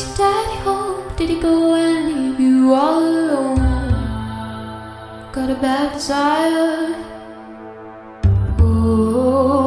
Home? Did he go and leave you all alone? Got a bad desire. Oh.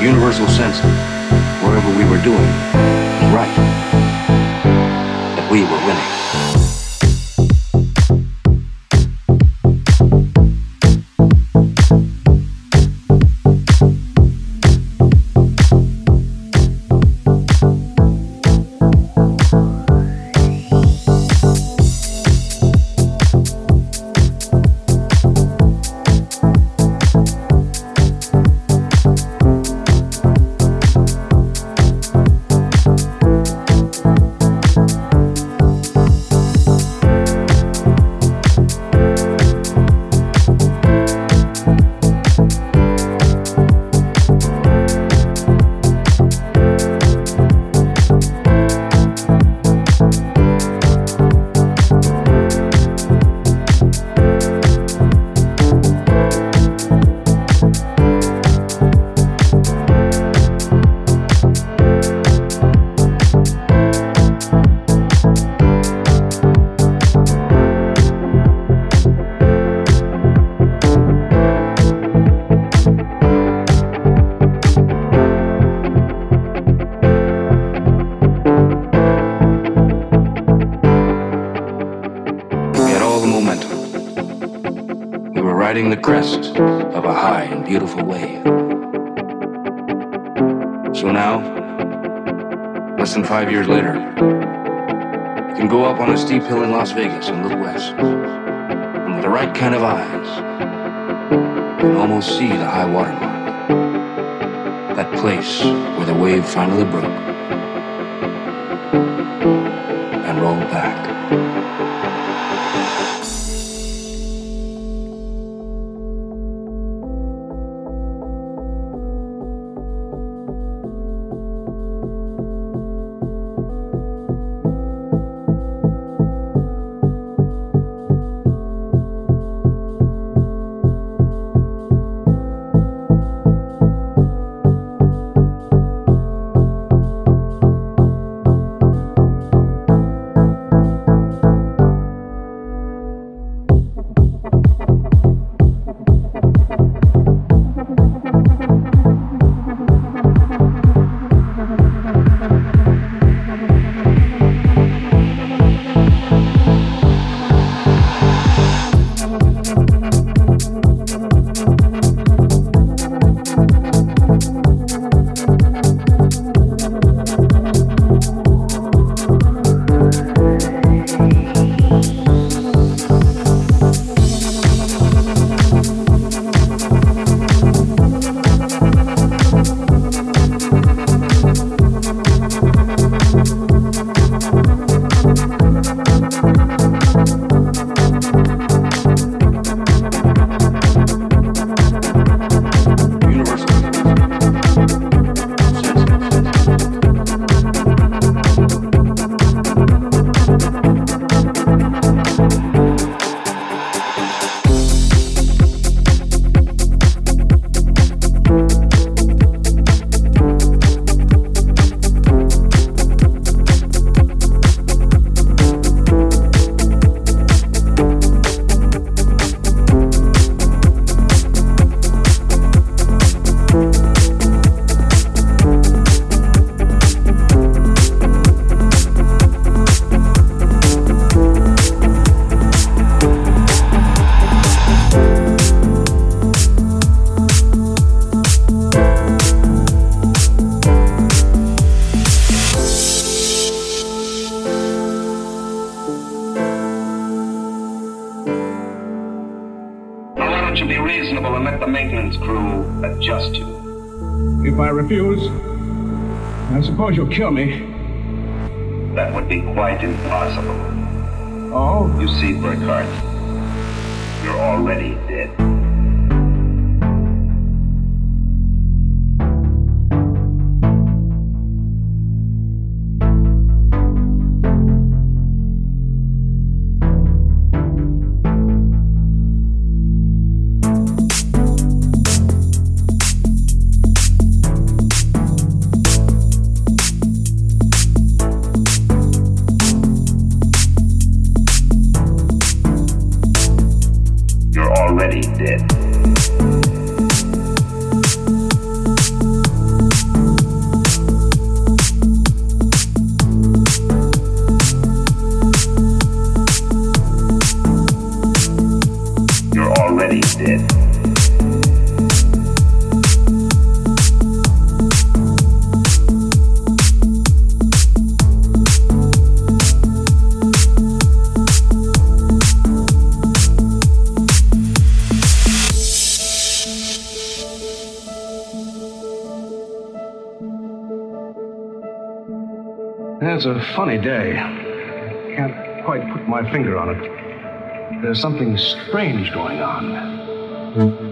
Universal sense wherever we were doing was right, Las Vegas and Little West, and with the right kind of eyes, you can almost see the high water mark. That place where the wave finally broke you'll kill me. That would be quite impossible. Oh? You see, Burkhardt, you're already Tonight's a funny day. Can't quite put my finger on it. There's something strange going on.